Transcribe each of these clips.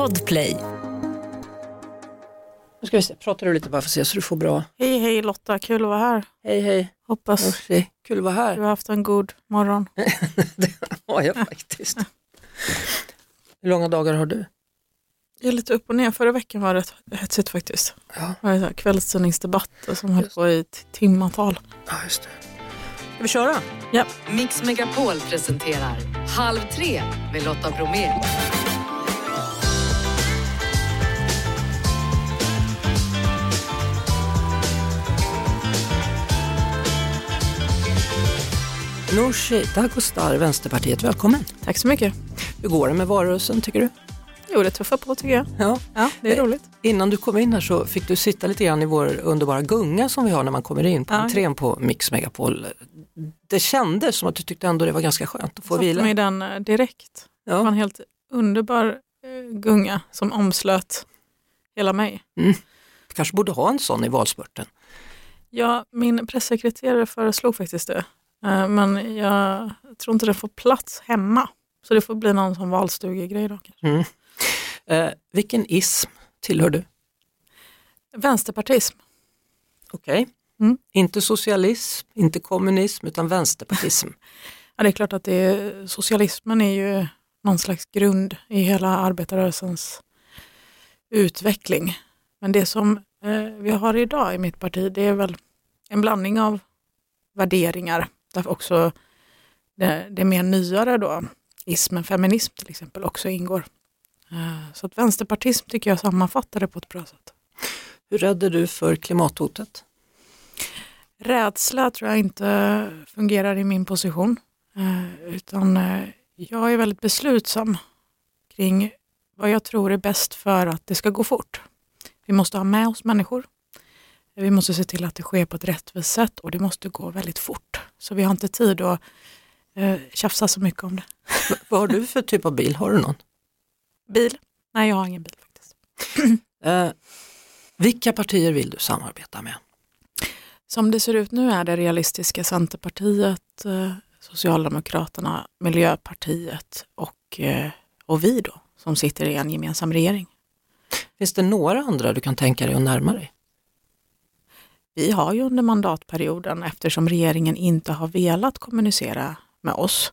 Podplay. Nu ska vi se, pratar du lite bara för att se så du får bra. Hej hej Lotta, kul att vara här. Hej hej, Hoppas Orsi. kul att vara du här. har haft en god morgon. det har jag faktiskt. Hur långa dagar har du? Jag är lite upp och ner. Förra veckan var det rätt hetsigt faktiskt. Ja, Det var kvällstidningsdebatt som höll på i timmatal. ja just det. Ska vi köra? Mix Megapol presenterar Halv tre med Lotta Bromé. Nooshi Dadgostar, Vänsterpartiet, välkommen. Tack så mycket. Hur går det med valrörelsen tycker du? Jo, det tuffar på tycker jag. Ja. Ja, det är Eh, roligt. Innan du kom in här så fick du sitta lite grann i vår underbara gunga som vi har när man kommer in på Ja. entrén på Mix Megapol. Det kändes som att du tyckte ändå det var ganska skönt att få Satte vila. mig i den eh, direkt. Det var Ja. en helt underbar eh, gunga som omslöt hela mig. Du kanske borde ha en sån i valspurten. Ja, min pressekreterare föreslog faktiskt det. Eh, Men jag tror inte det får plats hemma. Så det får bli någon som valstugegrej då. Mm. Eh, vilken ism tillhör du? Vänsterpartism. Okej. Mm. Inte socialism, inte kommunism utan vänsterpartism. Ja, det är klart att det är, socialismen är ju någon slags grund i hela arbetarrörelsens utveckling. Men det som eh, vi har idag i mitt parti det är väl en blandning av värderingar. Där också det, det mer nyare då, ismen, feminism till exempel, också ingår. Eh, så att vänsterpartism tycker jag sammanfattar det på ett bra sätt. Hur rädd är du för klimathotet? Rädsla tror jag inte fungerar i min position. Eh, utan eh, jag är väldigt beslutsam kring vad jag tror är bäst för att det ska gå fort. Vi måste ha med oss människor. Vi måste se till att det sker på ett rättvist sätt och det måste gå väldigt fort. Så vi har inte tid att eh, tjafsa så mycket om det. Vad har du för typ av bil? Har du någon? Bil? Nej, jag har ingen bil faktiskt. Eh, vilka partier vill du samarbeta med? Som det ser ut nu är det realistiska Centerpartiet, eh, Socialdemokraterna, Miljöpartiet och, eh, och vi då som sitter i en gemensam regering. Finns det några andra du kan tänka dig att närma dig? Vi har ju under mandatperioden, eftersom regeringen inte har velat kommunicera med oss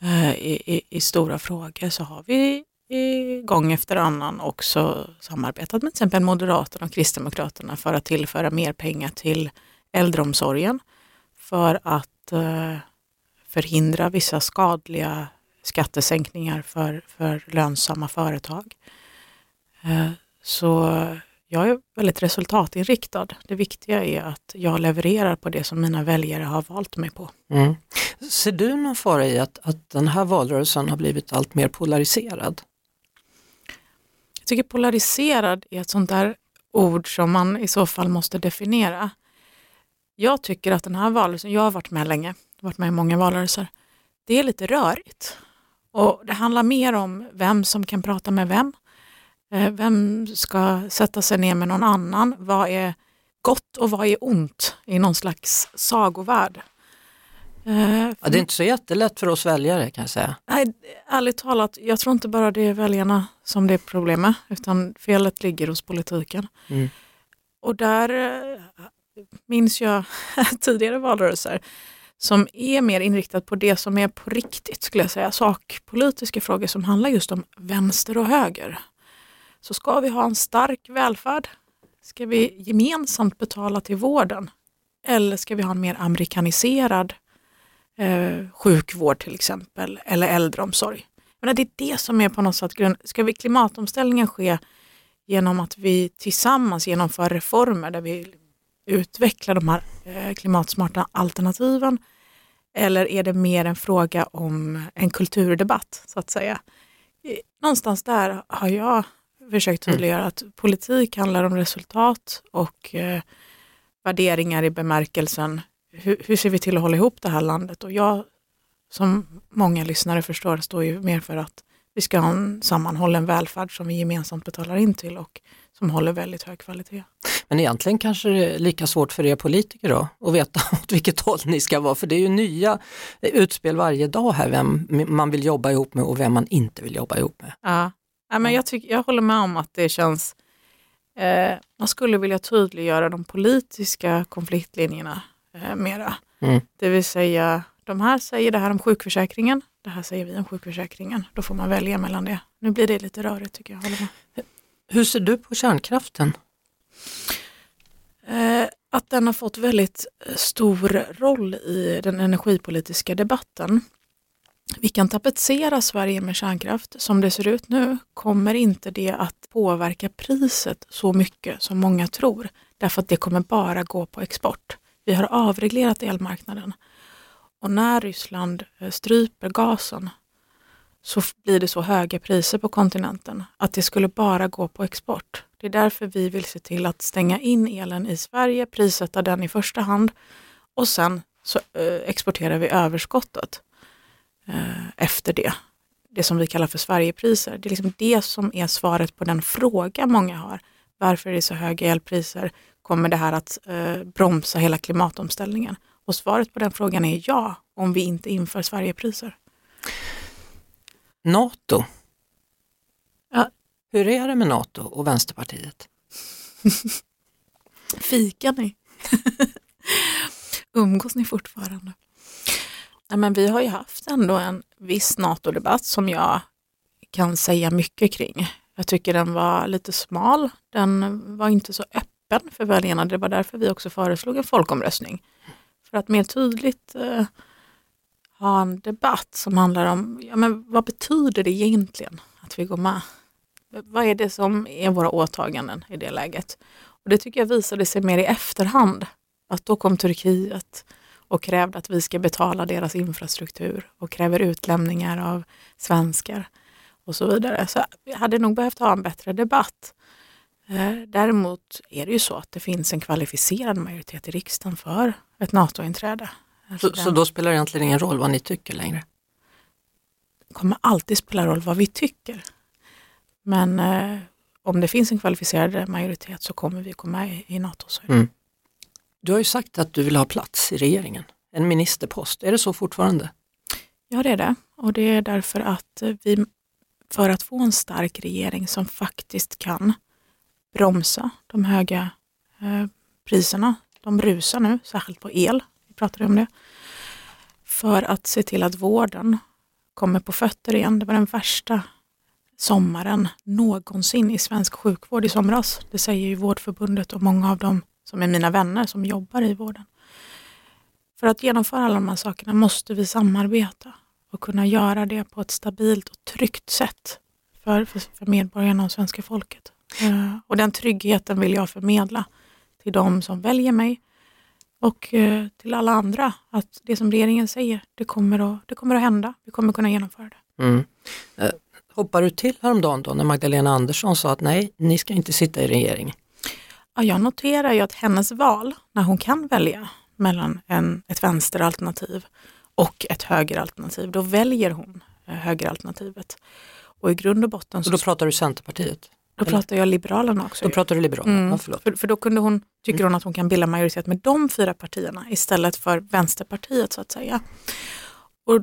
eh, i, i, i stora frågor, så har vi i gång efter annan också samarbetat med till exempel Moderaterna och Kristdemokraterna för att tillföra mer pengar till äldreomsorgen för att eh, förhindra vissa skadliga skattesänkningar för, för lönsamma företag. Eh, så jag är väldigt resultatinriktad. Det viktiga är att jag levererar på det som mina väljare har valt mig på. Mm. Ser du någon fara i att, att den här valrörelsen har blivit allt mer polariserad? Jag tycker polariserad är ett sånt där ord som man i så fall måste definiera. Jag tycker att den här valrörelsen, jag har varit med länge, varit med i många valrörelser, det är lite rörigt. Och det handlar mer om vem som kan prata med vem. Eh, Vem ska sätta sig ner med någon annan? Vad är gott och vad är ont i någon slags sagovärld? Eh, Ja, det är inte så jättelätt för oss väljare kan jag säga. Nej, ärligt talat, jag tror inte bara det är väljarna som det är problemet, utan felet ligger hos politiken. Mm. Och där eh, minns jag tidigare valrörelser som är mer inriktat på det som är på riktigt, skulle jag säga, sakpolitiska frågor som handlar just om vänster och höger. Så ska vi ha en stark välfärd? Ska vi gemensamt betala till vården? Eller ska vi ha en mer amerikaniserad eh, sjukvård till exempel, eller äldreomsorg. Men det är det som är på något sätt grund. Ska vi klimatomställningen ske genom att vi tillsammans genomför reformer där vi utvecklar de här eh, klimatsmarta alternativen? Eller är det mer en fråga om en kulturdebatt så att säga? Någonstans där har jag försökt tydliggöra att politik handlar om resultat och eh, värderingar i bemärkelsen hur, hur ser vi till att hålla ihop det här landet? Och jag, som många lyssnare förstår, står ju mer för att vi ska ha en sammanhållen välfärd som vi gemensamt betalar in till och som håller väldigt hög kvalitet. Men egentligen kanske det är lika svårt för er politiker då att veta åt vilket håll ni ska vara för det är ju nya utspel varje dag här vem man vill jobba ihop med och vem man inte vill jobba ihop med. Ja, Ja, men jag, tycker, jag håller med om att det känns... Eh, man skulle vilja tydliggöra de politiska konfliktlinjerna eh, mera. Mm. Det vill säga, de här säger det här om sjukförsäkringen, det här säger vi om sjukförsäkringen. Då får man välja mellan det. Nu blir det lite rörigt tycker jag. Håller med. Hur ser du på kärnkraften? Eh, att den har fått väldigt eh, stor roll i den energipolitiska debatten. Vi kan tapetsera Sverige med kärnkraft. Som det ser ut nu kommer inte det att påverka priset så mycket som många tror. Därför att det kommer bara gå på export. Vi har avreglerat elmarknaden. Och när Ryssland eh, stryper gasen så blir det så höga priser på kontinenten att det skulle bara gå på export. Det är därför vi vill se till att stänga in elen i Sverige, prissätta den i första hand och sen så eh, exporterar vi överskottet efter det. Det som vi kallar för Sverigepriser. Det är liksom det som är svaret på den fråga många har. Varför är det så höga elpriser? Kommer det här att eh, bromsa hela klimatomställningen? Och svaret på den frågan är ja, om vi inte inför Sverigepriser. NATO? Ja. Hur är det med NATO och Vänsterpartiet? Fikar ni? Umgås ni fortfarande? Ja, men vi har ju haft ändå en viss NATO-debatt som jag kan säga mycket kring. Jag tycker den var lite smal. Den var inte så öppen för väljarna. Det var därför vi också föreslog en folkomröstning. För att mer tydligt eh, ha en debatt som handlar om ja, men vad betyder det egentligen att vi går med? Vad är det som är våra åtaganden i det läget? Och Det tycker jag visade sig mer i efterhand. Att då kom Turkiet och krävde att vi ska betala deras infrastruktur och kräver utlämningar av svenskar och så vidare. Så vi hade nog behövt ha en bättre debatt. Eh, Däremot är det ju så att det finns en kvalificerad majoritet i riksdagen för ett NATO-inträde. Alltså Så, så den då spelar det egentligen ingen roll vad ni tycker längre? kommer alltid spela roll vad vi tycker. Men eh, om det finns en kvalificerad majoritet så kommer vi gå med i, i NATO. Så det. Mm. Du har ju sagt att du vill ha plats i regeringen, en ministerpost. Är det så fortfarande? Ja, det är det. Och det är därför att vi, för att få en stark regering som faktiskt kan bromsa de höga eh, priserna, de rusar nu, särskilt på el, vi pratade om det, för att se till att vården kommer på fötter igen. Det var den värsta sommaren någonsin i svensk sjukvård i somras. Det säger ju Vårdförbundet och många av de som är mina vänner som jobbar i vården. För att genomföra alla de här sakerna måste vi samarbeta och kunna göra det på ett stabilt och tryggt sätt för, för, för medborgarna och svenska folket. Eh, och den tryggheten vill jag förmedla till de som väljer mig och eh, till alla andra att det som regeringen säger, det kommer att, det kommer att hända. Vi kommer kunna genomföra det. Mm. Eh, hoppar du till häromdagen då när Magdalena Andersson sa att nej, ni ska inte sitta i regering? Ja, jag noterar ju att hennes val, när hon kan välja mellan en, ett vänsteralternativ och ett högeralternativ, då väljer hon eh, högeralternativet. Och i grund och botten så Och då pratar du Centerpartiet? då pratar jag Liberalerna också. Då ju. pratar du Liberalerna? Mm. Ja, förlåt. För, för då kunde hon, tycker hon att hon kan bilda majoritet med de fyra partierna istället för Vänsterpartiet så att säga. Och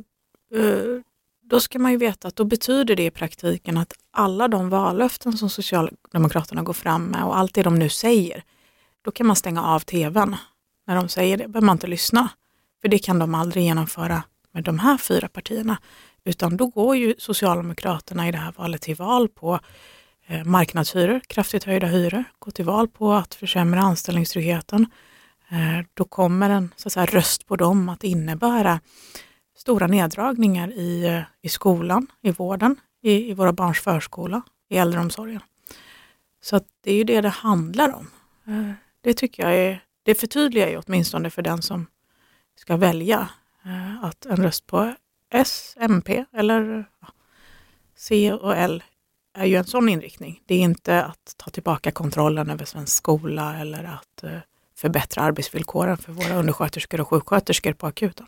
eh, då ska man ju veta att då betyder det i praktiken att alla de vallöften som Socialdemokraterna går fram med och allt det de nu säger, då kan man stänga av tvn när de säger det. behöver man inte lyssna. För det kan de aldrig genomföra med de här fyra partierna. Utan då går ju Socialdemokraterna i det här valet till val på eh, marknadshyror, kraftigt höjda hyror, gå till val på att försämra anställningstryggheten. Eh, då kommer en så att säga, röst på dem att innebära stora neddragningar i, eh, i skolan, i vården, i, i våra barns förskola, i äldreomsorgen. Så att det är ju det det handlar om. Eh, det tycker jag är, det förtydligar ju åtminstone för den som ska välja eh, att en röst på S, MP eller C och L är ju en sån inriktning. Det är inte att ta tillbaka kontrollen över svensk skola eller att förbättra arbetsvillkoren för våra undersköterskor och sjuksköterskor på akuten.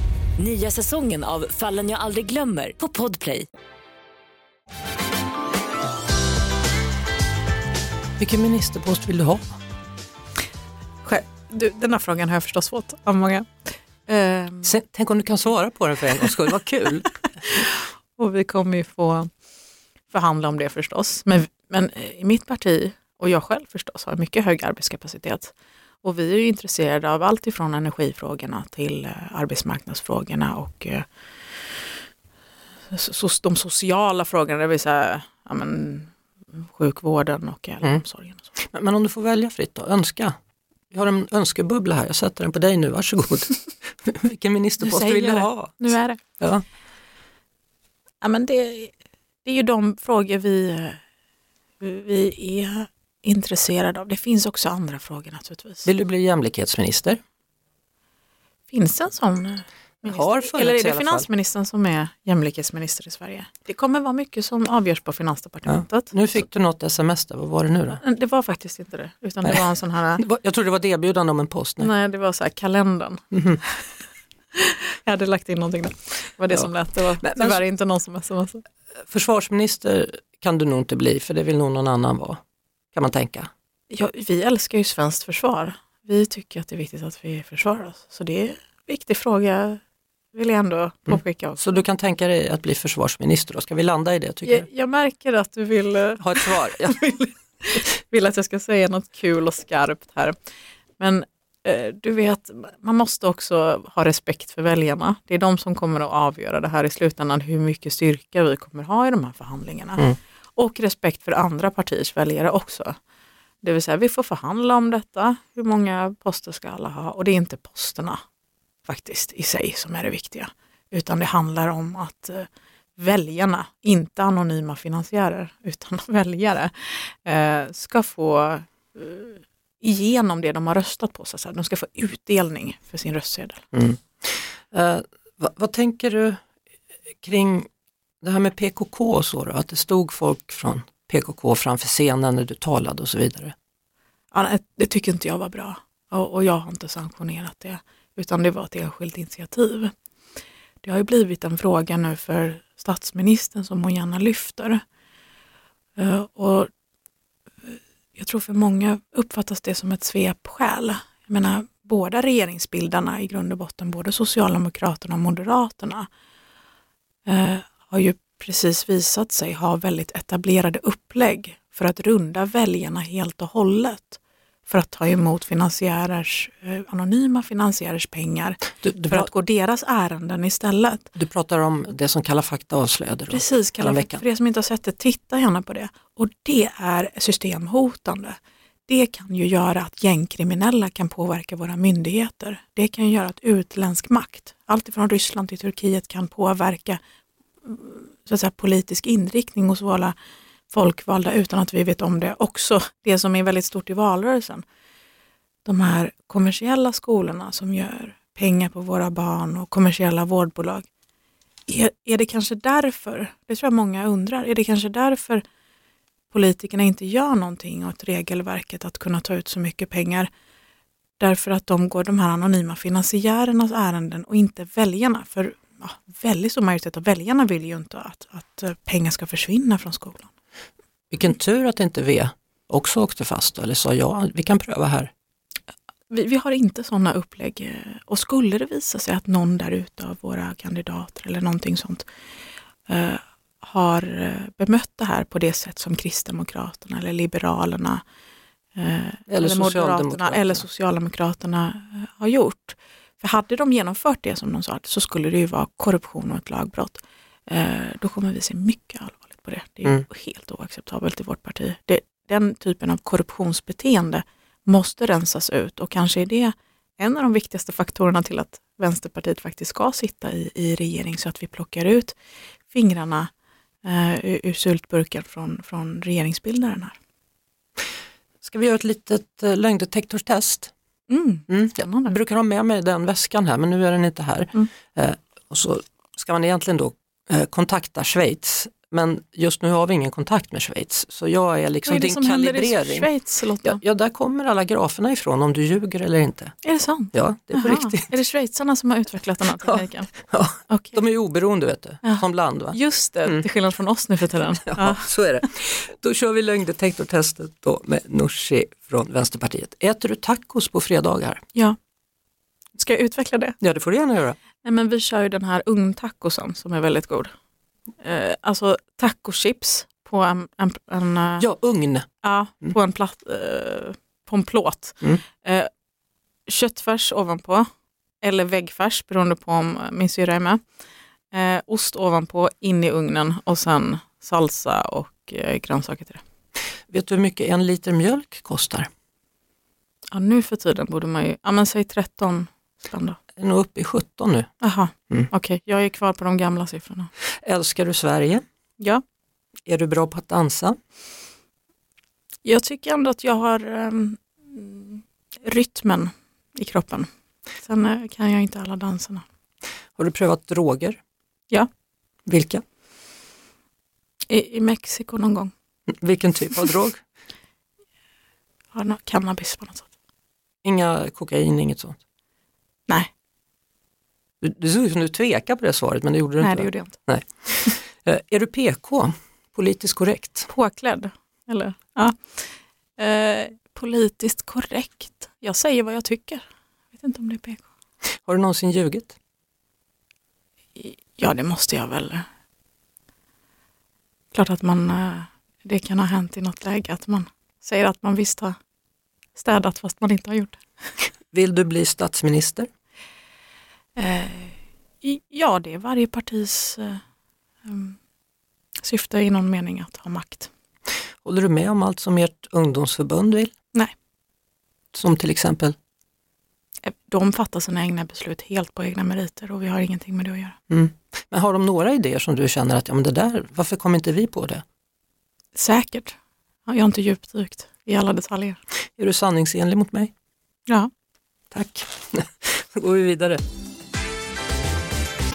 Nya säsongen av Fallen jag aldrig glömmer på Podplay. Vilken ministerpost vill du ha? Själv- Du, den här frågan har jag förstås fått av många. Ehm, Sen, tänk om du kan svara på den för en gångs skull, vad kul. och vi kommer ju få förhandla om det förstås. Men, men i mitt parti, och jag själv förstås, har mycket hög arbetskapacitet. Och vi är ju intresserade av allt ifrån energifrågorna till eh, arbetsmarknadsfrågorna och eh, de sociala frågorna, det vill säga ja, men, sjukvården och äldreomsorgen. Och så. Men, men om du får välja fritt då, önska. Jag har en önskebubbla här, jag sätter den på dig nu, varsågod. Vilken ministerpost vill du ha? Nu är det. Ja. Ja, men det, det är ju de frågor vi, eh, vi är intresserade av. Det finns också andra frågor naturligtvis. Vill du bli jämlikhetsminister? Finns det en sån eh, minister? Eller är det finansministern som är jämlikhetsminister i Sverige? Det kommer vara mycket som avgörs på finansdepartementet. Nu fick du något sms där, vad var det nu då? Så, det var faktiskt inte det, utan det var en sån här, var- Jag trodde det var ett erbjudande om en post. Nej. nej det var så här kalendern. Mhm. Jag hade lagt in någonting där. Det var det Ja. som lät, det var Men- men- tyvärr inte någon som smsade. Försvarsminister kan du nog inte bli, för det vill nog någon annan vara. Kan man tänka. Ja, vi älskar ju svenskt försvar. Vi tycker att det är viktigt att vi försvarar oss. Så det är en viktig fråga, vill jag ändå påpeka. också. Så du kan tänka dig att bli försvarsminister då? Ska vi landa i det tycker Jag, jag märker att du vill, eh, du? Ha ett svar. Ja. vill, vill att jag ska säga något kul och skarpt här. Men eh, du vet, man måste också ha respekt för väljarna. Det är de som kommer att avgöra det här i slutändan, hur mycket styrka vi kommer ha i de här förhandlingarna. Mm. Och respekt för andra partiers väljare också. Det vill säga, vi får förhandla om detta. Hur många poster ska alla ha? Och det är inte posterna faktiskt i sig som är det viktiga. Utan det handlar om att eh, väljarna, inte anonyma finansiärer, utan väljare, eh, ska få eh, igenom det de har röstat på. Så. De ska få utdelning för sin röstsedel. Mm. Eh, vad, vad tänker du kring det här med PKK och så då? Att det stod folk från PKK framför scenen när du talade och så vidare. Ja, det tycker inte jag var bra och, och jag har inte sanktionerat det, utan det var ett enskilt initiativ. Det har ju blivit en fråga nu för statsministern som hon gärna lyfter. Eh, och jag tror för många uppfattas det som ett svepskäl. Jag menar, båda regeringsbildarna i grund och botten, både Socialdemokraterna och Moderaterna, eh, har ju precis visat sig ha väldigt etablerade upplägg för att runda väljarna helt och hållet. För att ta emot finansiärers, eh, anonyma finansiärers pengar Du, du, för att gå deras ärenden istället. du pratar om det som Kalla fakta avslöjade? Precis, kalla veckan. för er som inte har sett det, titta gärna på det. Och det är systemhotande. Det kan ju göra att gängkriminella kan påverka våra myndigheter. Det kan ju göra att utländsk makt, alltifrån Ryssland till Turkiet, kan påverka så att säga, politisk inriktning hos våra folkvalda utan att vi vet om det. Också det som är väldigt stort i valrörelsen. De här kommersiella skolorna som gör pengar på våra barn och kommersiella vårdbolag. Är, är det kanske därför, det tror jag många undrar, är det kanske därför politikerna inte gör någonting åt regelverket att kunna ta ut så mycket pengar? Därför att de går de här anonyma finansiärernas ärenden och inte väljarna. För ja, väldigt stor majoritet av väljarna vill ju inte att, att eh, pengar ska försvinna från skolan. Vilken tur att inte V också åkte fast eller sa ja, vi kan pröva här. Vi, vi har inte sådana upplägg eh, och skulle det visa sig att någon där ute av våra kandidater eller någonting sånt eh, har eh, bemött det här på det sätt som Kristdemokraterna eller Liberalerna eh, eller, Socialdemokraterna. Moderaterna eller Socialdemokraterna har gjort. För hade de genomfört det som de sa så skulle det ju vara korruption och ett lagbrott. Eh, då kommer vi se mycket allvarligt på det. Det är ju Mm. helt oacceptabelt i vårt parti. Det, den typen av korruptionsbeteende måste rensas ut och kanske är det en av de viktigaste faktorerna till att Vänsterpartiet faktiskt ska sitta i, i regering så att vi plockar ut fingrarna eh, ur, ur syltburken från, från regeringsbildaren här. Ska vi göra ett litet eh, lögndetektorstest? Mm. Mm. Jag brukar ha med mig den väskan här men nu är den inte här. Mm. Eh, och så ska man egentligen då eh, kontakta Schweiz men just nu har vi ingen kontakt med Schweiz så jag är liksom Vad är det din som händer i kalibrering. Schweiz Lotta? Ja, ja, där kommer alla graferna ifrån om du ljuger eller inte. Är det sant? Ja, det är på Jaha. riktigt. Är det schweizarna som har utvecklat den här Ja. tekniken? Ja, Okej. de är ju oberoende vet du, Ja. som land. Va? Just det, Mm. till skillnad från oss nu för tiden. Ja, Ja. så är det. Då kör vi lögndetektortestet då med Nooshi från Vänsterpartiet. Äter du tacos på fredagar? ja. Ska jag utveckla det? Ja, det får du gärna göra. Nej, men vi kör ju den här ugntacosen som är väldigt god. Eh, alltså tacochips på en, en, en, eh, Ja, ugn. ja, Mm. på en, platt, eh, på en plåt. Mm. Eh, köttfärs ovanpå eller väggfärs beroende på om eh, min syrra är med. Eh, ost ovanpå, in i ugnen och sen salsa och eh, grönsaker till det. Vet du hur mycket en liter mjölk kostar? Ja, nu för tiden borde man ju, ja men säg 13 spänn då. Är nog uppe i 17 nu. Jaha, Mm. okej, jag är kvar på de gamla siffrorna. Älskar du Sverige? Ja, Är du bra på att dansa? jag tycker ändå att jag har ehm, rytmen i kroppen. Sen eh, kan jag inte alla danserna. Har du prövat droger? Ja. Vilka? I, I Mexiko någon gång. Vilken typ av drog? Cannabis på något sätt. Inga kokain, inget sånt? Nej, Du, du såg ut som du tvekar på det svaret men det gjorde du nej inte. det va? gjorde jag inte. Eh, Är du PK? Politiskt korrekt? Påklädd, eller? Ja. Eh, politiskt korrekt. Jag säger vad jag tycker. Jag vet inte om det är PK. Har du någonsin ljugit? Ja, det måste jag väl. Klart att man, eh, det kan ha hänt i något läge att man säger att man visst har städat fast man inte har gjort det. Vill du bli statsminister? Eh, Ja, det är varje partis eh, em, syfte i någon mening att ha makt. Håller du med om allt som ert ungdomsförbund vill? Nej. Som till exempel? Eh, De fattar sina egna beslut helt på egna meriter och vi har ingenting med det att göra. Mm. Men har de några idéer som du känner att, ja men det där, varför kom inte vi på det? Säkert. Ja, Jag har inte djupdykt i alla detaljer. Är du sanningsenlig mot mig? Ja. Tack. Då går vi vidare.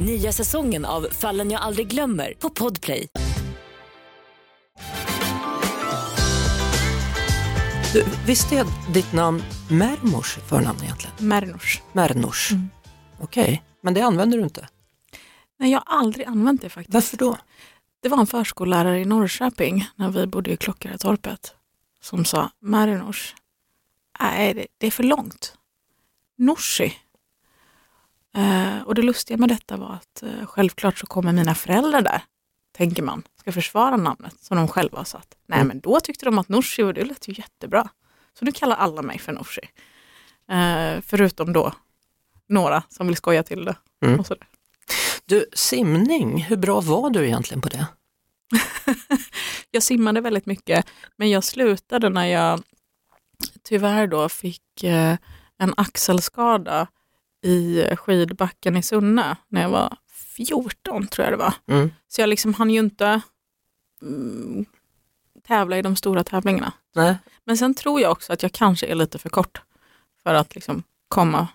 Nya säsongen av Fallen jag aldrig glömmer på Podplay. Du, visst är ditt namn Mermors förnamn egentligen? Mernors. Mernors? Mm. Okej, men det använder du inte. Nej, jag har aldrig använt det faktiskt. Varför då? Det var en förskollärare i Norrköping när vi bodde i Klockaretorpet som sa Mernors. Nej, det, det är för långt. Norsi. Eh, och det lustiga med detta var att eh, självklart så kommer mina föräldrar där, tänker man, ska försvara namnet som de själva har satt. Nej, Mm. men då tyckte de att Norsi och det lät ju jättebra. Så nu kallar alla mig för Norsi. Eh, förutom då några som vill skoja till det. Mm. Du, simning, hur bra var du egentligen på det? jag simmade väldigt mycket, men jag slutade när jag tyvärr då fick en axelskada i skidbacken i Sunne när jag var 14 tror jag det var. Mm. Så jag liksom hann ju inte mm, tävla i de stora tävlingarna. Nej. Men sen tror jag också att jag kanske är lite för kort för att liksom komma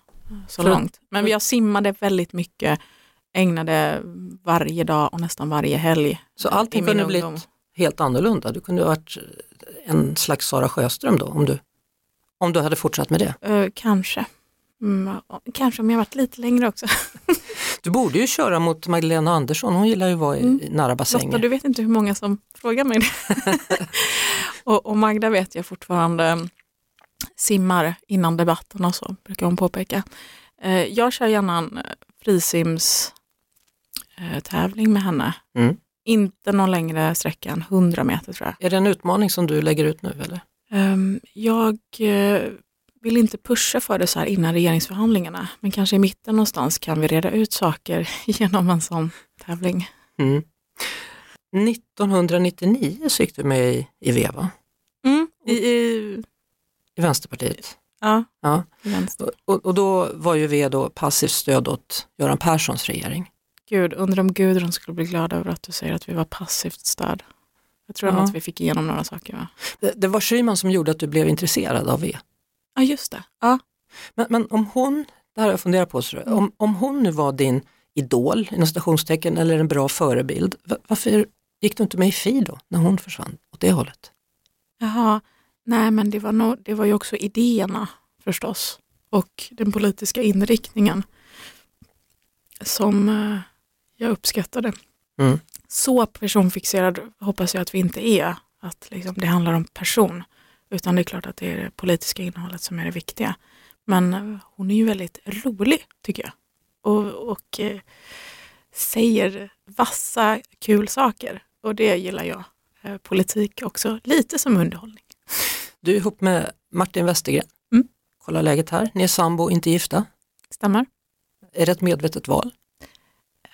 så För- långt. Men jag simmade väldigt mycket, ägnade varje dag och nästan varje helg. Så allting kunde ungdom. blivit helt annorlunda. Du kunde ha varit en slags Sara Sjöström då, om du, om du hade fortsatt med det. Eh, kanske. Mm, kanske om jag varit lite längre också. Du borde ju köra mot Magdalena Andersson, hon gillar ju att vara i, Mm. nära bassänger. Lotta, du vet inte hur många som frågar mig det. och, och Magda vet jag fortfarande mm, simmar innan debatten och så, brukar hon påpeka. Eh, jag kör gärna en eh, frisims eh, med henne. Mm. Inte någon längre sträcka än 100 meter tror jag. Är det en utmaning som du lägger ut nu eller? Ehm, jag vill inte pusha för det så här innan regeringsförhandlingarna, men kanske i mitten någonstans kan vi reda ut saker genom en sån tävling. Mm. 1999 så gick du med i, i Veva, Mm. I, i, i Vänsterpartiet. ja, Ja. vänster. Och, och då var ju V då passivt stöd åt Göran Perssons regering. Gud, undrar om Gudrun skulle bli glad över att du säger att vi var passivt stöd. Jag tror Ja. att vi fick igenom några saker. Va? Det, det var Schyman som gjorde att du blev intresserad av V. Ja, just det. Ja. Men, men om hon, det här har jag funderat på, så, om, om hon nu var din idol, inom citationstecken, eller en bra förebild, va- varför gick du inte med i Fi då, när hon försvann åt det hållet? Jaha, nej men det var, nog, det var ju också idéerna förstås och den politiska inriktningen som eh, jag uppskattade. Mm. Så personfixerad hoppas jag att vi inte är, att liksom det handlar om person, utan det är klart att det är det politiska innehållet som är det viktiga. Men eh, hon är ju väldigt rolig tycker jag och, och eh, säger vassa, kul saker och det gillar jag. Eh, politik också, lite som underhållning. Du är ihop med Martin Westergren. Mm. Kolla läget här, ni är sambo, inte gifta. Stämmer? Är det ett medvetet val?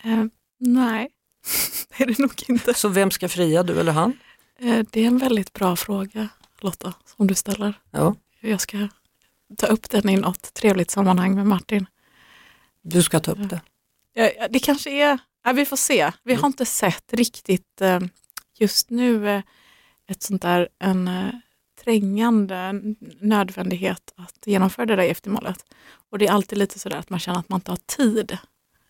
Eh, nej, det är det nog inte. Så vem ska fria, du eller han? Eh, det är en väldigt bra fråga Lotta, som du ställer. Ja, Jag ska ta upp den i något trevligt sammanhang med Martin. du ska ta upp det. Ja, det kanske är, ja, vi får se. Vi har inte sett riktigt eh, just nu eh, ett sånt där en eh, trängande nödvändighet att genomföra det där eftermålet. Och det är alltid lite sådär att man känner att man inte har tid.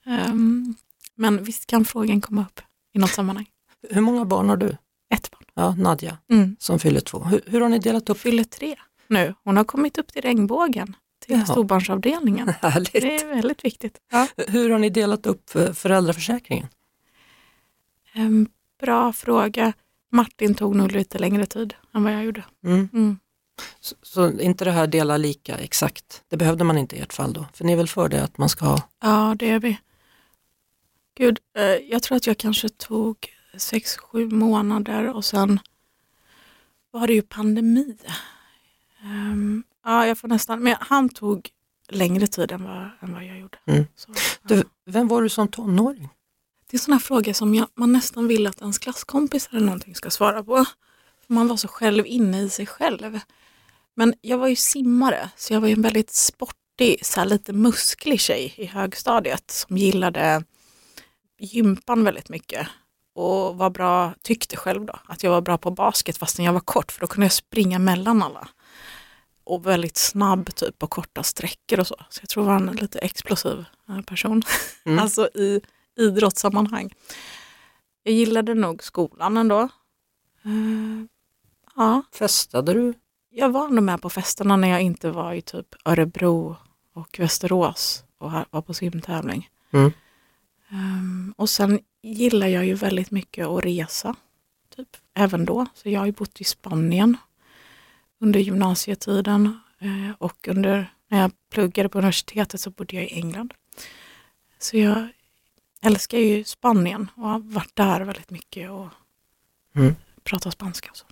Ehm, men visst kan frågan komma upp i något sammanhang. Hur många barn har du? Ett barn. Ja, Nadja Mm. som fyller två. Hur, hur har ni delat upp? Fyller tre nu. Hon har kommit upp till regnbågen, till Jaha. storbarnsavdelningen. Härligt. Det är väldigt viktigt. Hur har ni delat upp eh, föräldraförsäkringen? En bra fråga. Martin tog nog lite längre tid än vad jag gjorde. Mm. Mm. Så, så inte det här dela lika exakt, det behövde man inte i ert fall då? För ni är väl för det att man ska ha, Ja, det är vi. Gud, eh, jag tror att jag kanske tog sex, sju månader och sen var det ju pandemi. Ehm, ja, jag får nästan, men han tog längre tid än vad, än vad jag gjorde. Mm. Så, du, ja. vem var du som tonåring? Det är sådana frågor som jag, man nästan vill att ens klasskompisar eller någonting ska svara på. För man var så själv inne i sig själv. Men jag var ju simmare, så jag var ju en väldigt sportig, så här lite musklig tjej i högstadiet som gillade gympan väldigt mycket. Och var bra, tyckte själv då, att jag var bra på basket fastän jag var kort för då kunde jag springa mellan alla. Och väldigt snabb typ på korta sträckor och så. Så jag tror jag var en lite explosiv eh, person. Mm. alltså i idrottssammanhang. Jag gillade nog skolan ändå. Eh, ja, Festade du? jag var nog med på festerna när jag inte var i typ Örebro och Västerås och var på simtävling. Mm. Ehm, och sen gillar jag ju väldigt mycket att resa. Typ, även då. Så jag har ju bott i Spanien under gymnasietiden eh, och under, när jag pluggade på universitetet så bodde jag i England. Så jag älskar ju Spanien och har varit där väldigt mycket och Mm. pratar spanska. Och så.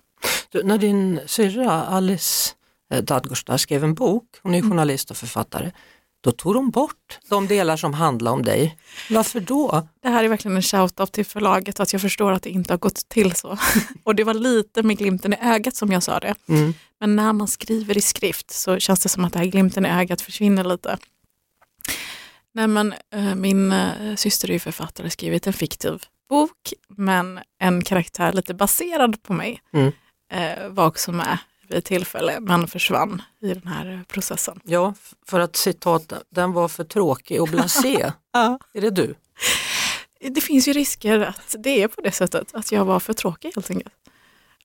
du när din syrra Alice eh, Dadgostar skrev en bok, hon är journalist och författare, då tog de bort de delar som handlar om dig. Varför då? Det här är verkligen en shout-out till förlaget att jag förstår att det inte har gått till så. och det var lite med glimten i ögat som jag sa det. Mm. Men när man skriver i skrift så känns det som att det här glimten i ögat försvinner lite. Nej men eh, min eh, syster är ju författare, skrivit en fiktiv bok, men en karaktär lite baserad på mig Mm. var också med vid tillfälle, men försvann i den här processen. Ja, för att citat, den var för tråkig och blasé. Ja. Är det du? Det finns ju risker att det är på det sättet, att jag var för tråkig helt enkelt.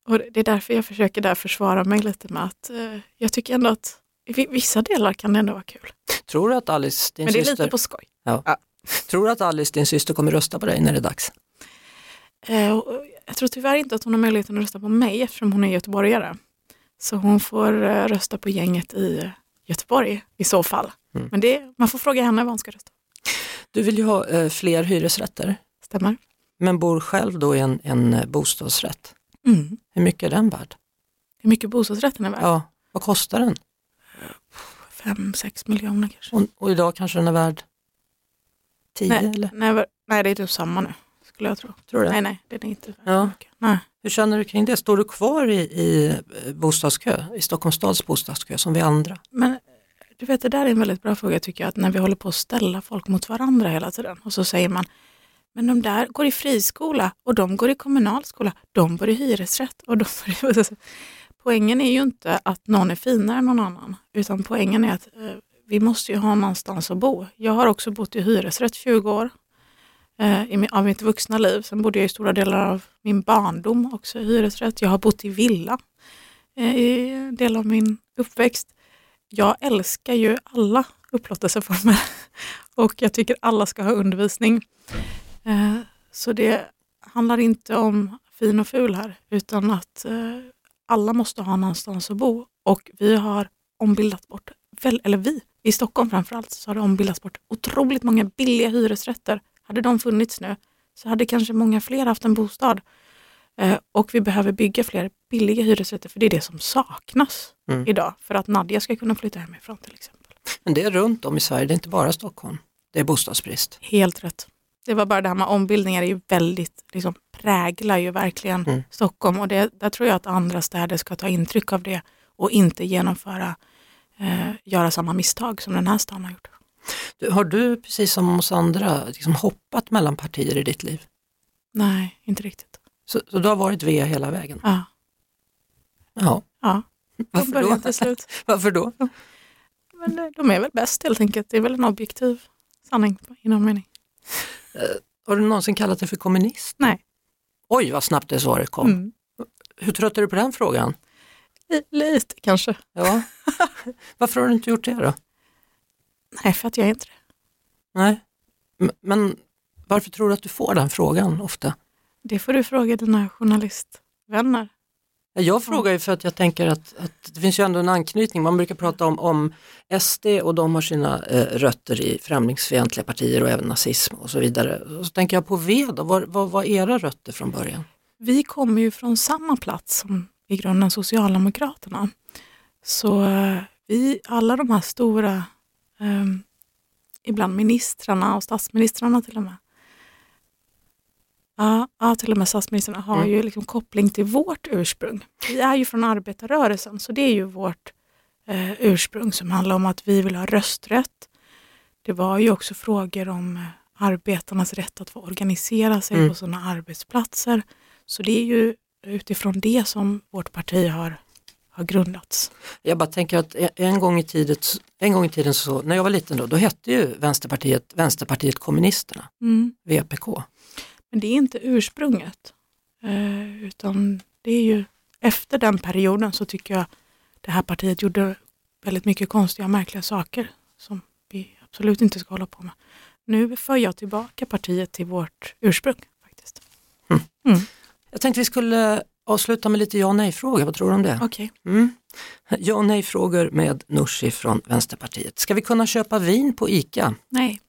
Och det är därför jag försöker där försvara mig lite med att eh, jag tycker ändå att vissa delar kan det ändå vara kul. Tror du att Alice, din Men det är syster, lite på skoj. tror du att Alice, din syster, kommer rösta på dig när det är dags? Eh, jag tror tyvärr inte att hon har möjligheten att rösta på mig eftersom hon är göteborgare. Så hon får eh, rösta på gänget i Göteborg i så fall. Mm. Men det, man får fråga henne vad hon ska rösta. Du vill ju ha eh, fler hyresrätter, Stämmer? men bor själv då i en, en eh, bostadsrätt. Mm. Hur mycket är den värd? Hur mycket bostadsrätten är värd? Ja, vad kostar den? 5-6 miljoner kanske. Och, och idag kanske den är värd 10 Nej, eller? nej, nej, det är typ samma nu skulle jag tro. Tror du det? Nej, nej, det är inte Ja. Nej. Hur känner du kring det? Står du kvar i, i bostadskö, i Stockholms stads bostadskö som vi andra? Men du vet, det där är en väldigt bra fråga tycker jag, att när vi håller på att ställa folk mot varandra hela tiden och så säger man, men de där går i friskola och de går i kommunal skola, de bor i hyresrätt och de bor i... Poängen är ju inte att någon är finare än någon annan, utan poängen är att eh, vi måste ju ha någonstans att bo. Jag har också bott i hyresrätt 20 år eh, i, av mitt vuxna liv. Sen bodde jag i stora delar av min barndom också i hyresrätt. Jag har bott i villa eh, i en del av min uppväxt. Jag älskar ju alla upplåtelseformer och jag tycker alla ska ha undervisning. Eh, så det handlar inte om fin och ful här, utan att eh, alla måste ha någonstans att bo. Och vi har ombildat bort, väl, eller vi, i Stockholm framförallt, så har det ombildats bort otroligt många billiga hyresrätter. Hade de funnits nu så hade kanske många fler haft en bostad. Eh, och vi behöver bygga fler billiga hyresrätter, för det är det som saknas Mm. idag för att Nadja ska kunna flytta hemifrån till exempel. Men det är runt om i Sverige, det är inte bara Stockholm. Det är bostadsbrist. Helt rätt. Det var bara det här med ombildningar är ju väldigt, liksom, präglar ju verkligen Mm. Stockholm och det, där tror jag att andra städer ska ta intryck av det och inte genomföra, eh, göra samma misstag som den här stan har gjort. Du, har du, precis som oss andra, liksom hoppat mellan partier i ditt liv? Nej, inte riktigt. Så, så du har varit V hela vägen? Ja, Ja. ja. Varför då? till slut. Varför då? Men eh, de är väl bäst helt enkelt. Det är väl en objektiv sanning i någon mening. Har du någonsin kallat dig för kommunist? Nej. Oj, vad snabbt det svaret kom. Mm. Hur trött är du på den frågan? Li- Lite kanske. Ja. Varför har du inte gjort det då? Nej, för att jag är inte det. Nej. Men varför tror du att du får den frågan ofta? Det får du fråga dina journalistvänner. Jag frågar ju för att jag tänker att, att det finns ju ändå en anknytning. Man brukar prata om, om SD och de har sina eh, rötter i främlingsfientliga partier och även nazism och så vidare. Och så tänker jag på V då, vad, vad var era rötter från början? Vi kommer ju från samma plats som i grunden Socialdemokraterna. Så eh, vi, alla de här stora, eh, ibland ministrarna och statsministrarna till och med, Ja, ja, till och med statsministrarna har Mm. ju liksom koppling till vårt ursprung. Vi är ju från arbetarrörelsen, så det är ju vårt eh, ursprung som handlar om att vi vill ha rösträtt. Det var ju också frågor om eh, arbetarnas rätt att få organisera sig Mm. på sina arbetsplatser. Så det är ju utifrån det som vårt parti har, har grundats. Jag bara tänker att en- gång i tiden, en gång i tiden så, när jag var liten då, då hette ju Vänsterpartiet Vänsterpartiet Kommunisterna, VPK. Men det är inte ursprunget. Eh, utan det är ju efter den perioden så tycker jag det här partiet gjorde väldigt mycket konstiga och märkliga saker som vi absolut inte ska hålla på med. Nu för jag tillbaka partiet till vårt ursprung faktiskt. Jag tänkte vi skulle avsluta med lite ja och nej-frågor, vad tror du om det? Okej. Mm. Ja och nej-frågor med Nooshi från Vänsterpartiet. Ska vi kunna köpa vin på ICA? Nej.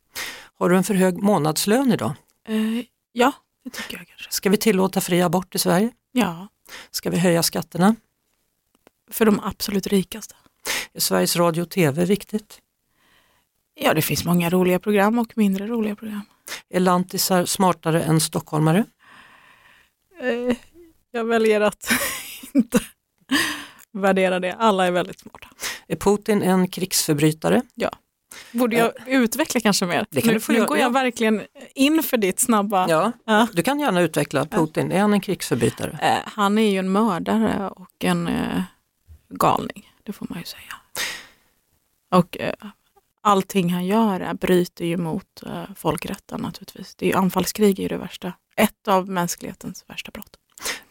Har du en för hög månadslön idag? Eh, ja, det tycker jag kanske. Ska vi tillåta fri abort i Sverige? Ja, Ska vi höja skatterna? för de absolut rikaste. Är Sveriges Radio och TV viktigt? Ja, det finns många roliga program och mindre roliga program. Är lantisar smartare än stockholmare? Eh, jag väljer att inte värdera det. Alla är väldigt smarta. Är Putin en krigsförbrytare? Borde jag utveckla kanske mer? Det kan nu du nu går jag ja. verkligen in för ditt snabba. Ja, Ja. du kan gärna utveckla Putin. Är han en krigsförbrytare? Eh, han är ju en mördare och en eh, galning, det får man ju säga. Och eh, allting han gör är, bryter ju mot eh, folkrätten naturligtvis. Det är anfallskrig är ju det värsta. Ett av mänsklighetens värsta brott.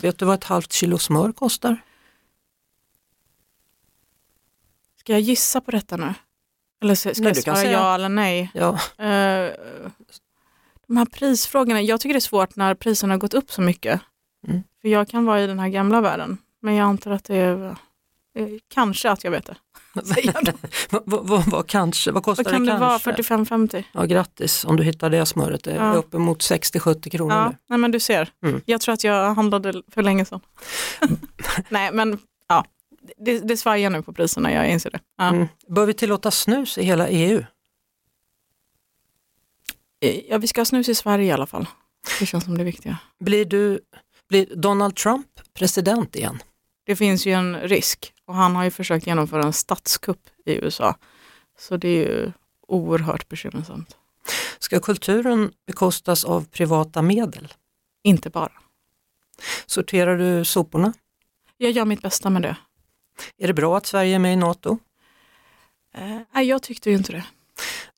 Vet du vad ett halvt kilo smör kostar? Ska jag gissa på detta nu? Eller ska Nej, jag svara säga- ja eller nej? Ja, Eh, de här prisfrågorna, jag tycker det är svårt när priserna har gått upp så mycket. Mm. För jag kan vara i den här gamla världen, men jag antar att det är eh, kanske att jag vet det. Säger jag då. vad, vad, vad, vad kanske? Vad kostar Vad kan det det vara? kanske? 45-50? Ja, grattis om du hittar det smöret. Det är Ja. uppemot 60-70 kronor Ja, nu. nej men du ser. Mm. Jag tror att jag handlade för länge sedan. nej men det, det svajar nu på priserna, jag inser det. Ja. Mm. Bör vi tillåta snus i hela EU? Eh, ja, vi ska ha snus i Sverige i alla fall. Det känns som det viktiga. Blir, du, blir Donald Trump president igen? Det finns ju en risk och han har ju försökt genomföra en statskupp i USA. Så det är ju oerhört bekymmersamt. Ska kulturen bekostas av privata medel? Inte bara. Sorterar du soporna? Jag gör mitt bästa med det. Är det bra att Sverige är med i NATO? Eh, nej, jag tyckte ju inte det.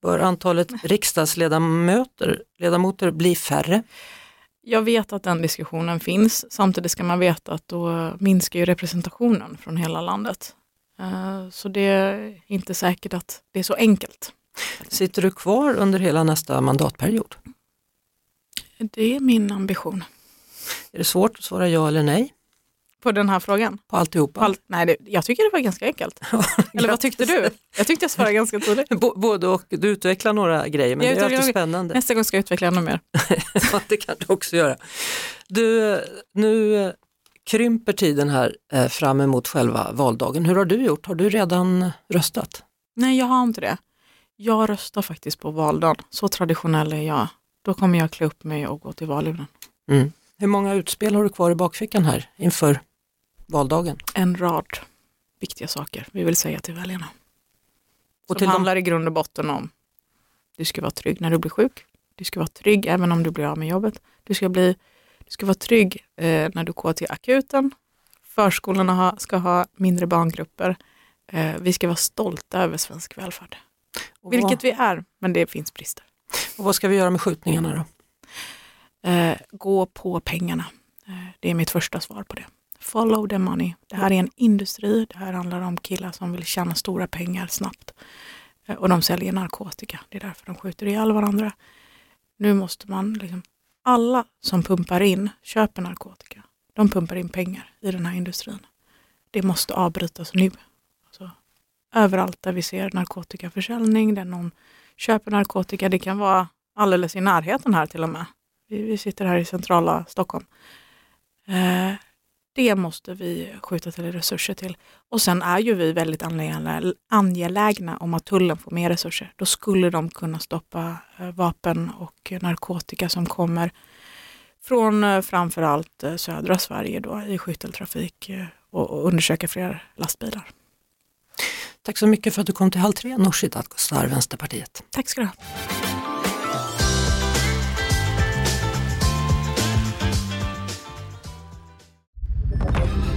Bör antalet riksdagsledamöter ledamoter bli färre? Jag vet att den diskussionen finns. Samtidigt ska man veta att då minskar ju representationen från hela landet. Eh, Så det är inte säkert att det är så enkelt. Sitter du kvar under hela nästa mandatperiod? Det är min ambition. Är det svårt att svara ja eller nej På den här frågan? på alltihopa? Allt, nej, det, jag tycker det var ganska enkelt. Eller vad tyckte du? Jag tyckte jag svarade ganska tydligt. B- Både och, du utvecklar några grejer men Jag det är alltid spännande. Nästa gång ska jag utveckla ännu mer. Ja, det kan du också göra. Du, nu krymper tiden här eh, fram emot själva valdagen. Hur har du gjort? Har du redan röstat? Nej, jag har inte det. Jag röstar faktiskt på valdagen. Så traditionell är jag. Då kommer jag klä upp mig och gå till valurnan. Mm. Hur många utspel har du kvar i bakfickan här inför valdagen? En rad viktiga saker vi vill säga till väljarna. Och Som till de- handlar i grund och botten om du ska vara trygg när du blir sjuk. Du ska vara trygg även om du blir av med jobbet. Du ska, bli, du ska vara trygg eh, när du går till akuten. Förskolorna ha, ska ha mindre barngrupper. Eh, vi ska vara stolta över svensk välfärd. Och Vilket vad, vi är, men det finns brister. och vad ska vi göra med skjutningarna då? Eh, gå på pengarna. Eh, det är mitt första svar på det. Follow the money. Det här är en industri. Det här handlar om killar som vill tjäna stora pengar snabbt. Eh, och de säljer narkotika. Det är därför de skjuter ihjäl varandra. Nu måste man, liksom, alla som pumpar in, köper narkotika. De pumpar in pengar i den här industrin. Det måste avbrytas nu. Alltså, överallt där vi ser narkotikaförsäljning, där någon köper narkotika, det kan vara alldeles i närheten här till och med. Vi, vi sitter här i centrala Stockholm. Eh, det måste vi skjuta till resurser till. Och sen är ju vi väldigt angelägna, om att tullen får mer resurser. Då skulle de kunna stoppa eh, vapen och narkotika som kommer från eh, framförallt eh, södra Sverige då, i skytteltrafik och, och undersöka fler lastbilar. Tack så mycket för att du kom till Halv tre, Nooshi Dadgostar, Vänsterpartiet. Tack ska du ha.